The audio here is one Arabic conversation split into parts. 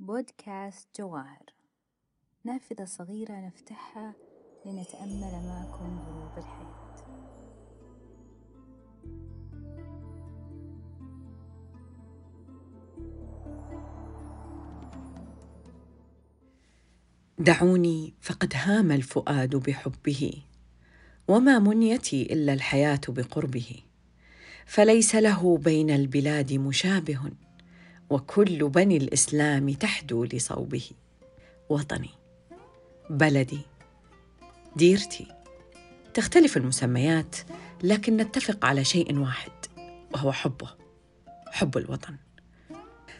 بودكاست جواهر نافذة صغيرة نفتحها لنتأمل معكم دروب الحياة دعوني فقد هام الفؤاد بحبه وما منيتي إلا الحياة بقربه فليس له بين البلاد مشابه. وكل بني الإسلام تحدو لصوبه. وطني بلدي ديرتي. تختلف المسميات لكن نتفق على شيء واحد وهو حبه حب الوطن.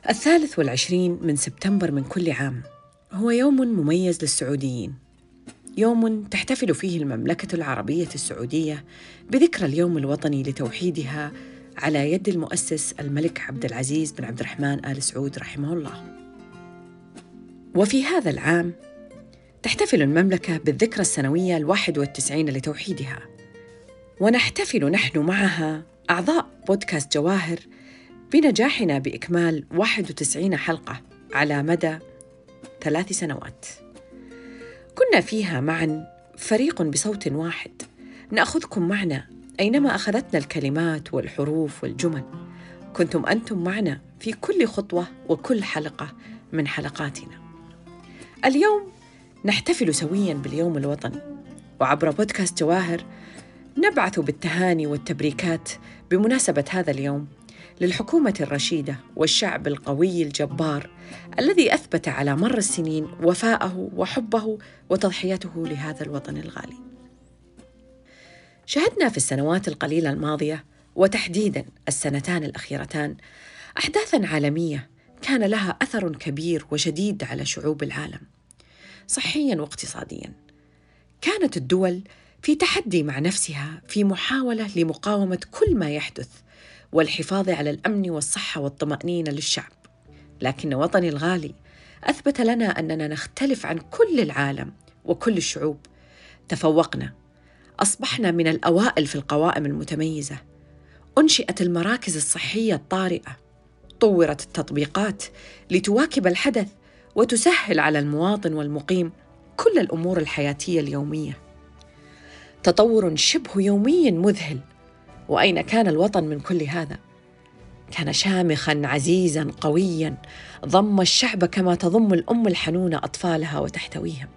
الثالث والعشرين من سبتمبر من كل عام هو يوم مميز للسعوديين. يوم تحتفل فيه المملكة العربية السعودية بذكرى اليوم الوطني لتوحيدها على يد المؤسس الملك عبد العزيز بن عبد الرحمن آل سعود رحمه الله. وفي هذا العام تحتفل المملكة بالذكرى السنوية الواحد والتسعين لتوحيدها. ونحتفل نحن معها أعضاء بودكاست جواهر بنجاحنا بإكمال 91 حلقة على مدى ثلاث سنوات. كنا فيها معا فريق بصوت واحد. نأخذكم معنا أينما أخذتنا الكلمات والحروف والجمل كنتم أنتم معنا في كل خطوة وكل حلقة من حلقاتنا اليوم نحتفل سويا باليوم الوطني وعبر بودكاست جواهر نبعث بالتهاني والتبريكات بمناسبة هذا اليوم للحكومة الرشيدة والشعب القوي الجبار الذي أثبت على مر السنين وفاءه وحبه وتضحيته لهذا الوطن الغالي. شهدنا في السنوات القليلة الماضية وتحديدا السنتان الأخيرتان أحداثا عالمية كان لها أثر كبير وشديد على شعوب العالم صحيا واقتصاديا. كانت الدول في تحدي مع نفسها في محاولة لمقاومة كل ما يحدث والحفاظ على الأمن والصحة والطمأنينة للشعب لكن وطني الغالي أثبت لنا أننا نختلف عن كل العالم وكل الشعوب تفوقنا أصبحنا من الأوائل في القوائم المتميزة. أنشئت المراكز الصحية الطارئة. طورت التطبيقات لتواكب الحدث وتسهل على المواطن والمقيم كل الأمور الحياتية اليومية. تطور شبه يومي مذهل. وأين كان الوطن من كل هذا؟ كان شامخا عزيزا قويا. ضم الشعب كما تضم الأم الحنونه أطفالها وتحتويهم.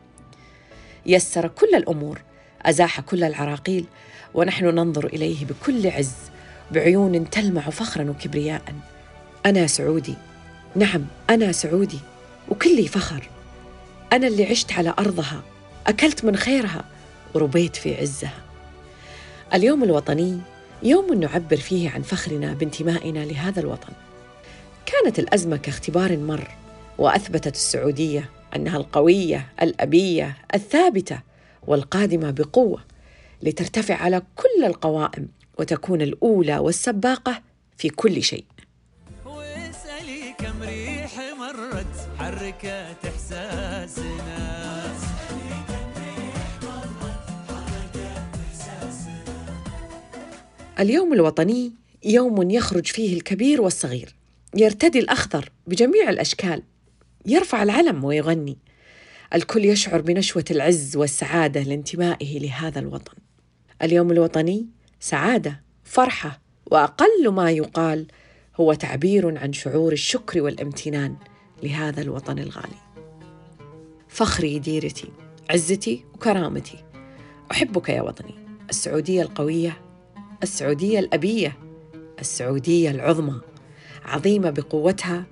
يسر كل الأمور أزاح كل العراقيل ونحن ننظر إليه بكل عز بعيون تلمع فخرا وكبرياء. أنا سعودي. نعم أنا سعودي. وكلي فخر. أنا اللي عشت على أرضها. أكلت من خيرها. وربيت في عزها. اليوم الوطني يوم نعبر فيه عن فخرنا بانتمائنا لهذا الوطن. كانت الأزمة كاختبار مر وأثبتت السعودية أنها القوية الأبية الثابتة. والقادمة بقوة لترتفع على كل القوائم وتكون الأولى والسباقة في كل شيء. واسألي كم ريح مرت حركت إحساسنا. اليوم الوطني يوم يخرج فيه الكبير والصغير يرتدي الأخضر بجميع الأشكال يرفع العلم ويغني. الكل يشعر بنشوة العز والسعادة لانتمائه لهذا الوطن. اليوم الوطني سعادة فرحة وأقل ما يقال هو تعبير عن شعور الشكر والامتنان لهذا الوطن الغالي. فخري ديرتي عزتي وكرامتي. أحبك يا وطني السعودية القوية السعودية الأبية السعودية العظمى. عظيمة بقوتها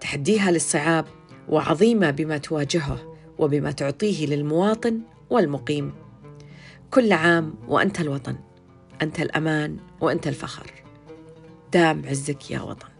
تحديها للصعاب وعظيمة بما تواجهه. وبما تعطيه للمواطن والمقيم. كل عام وأنت الوطن أنت الأمان وأنت الفخر. دام عزك يا وطن.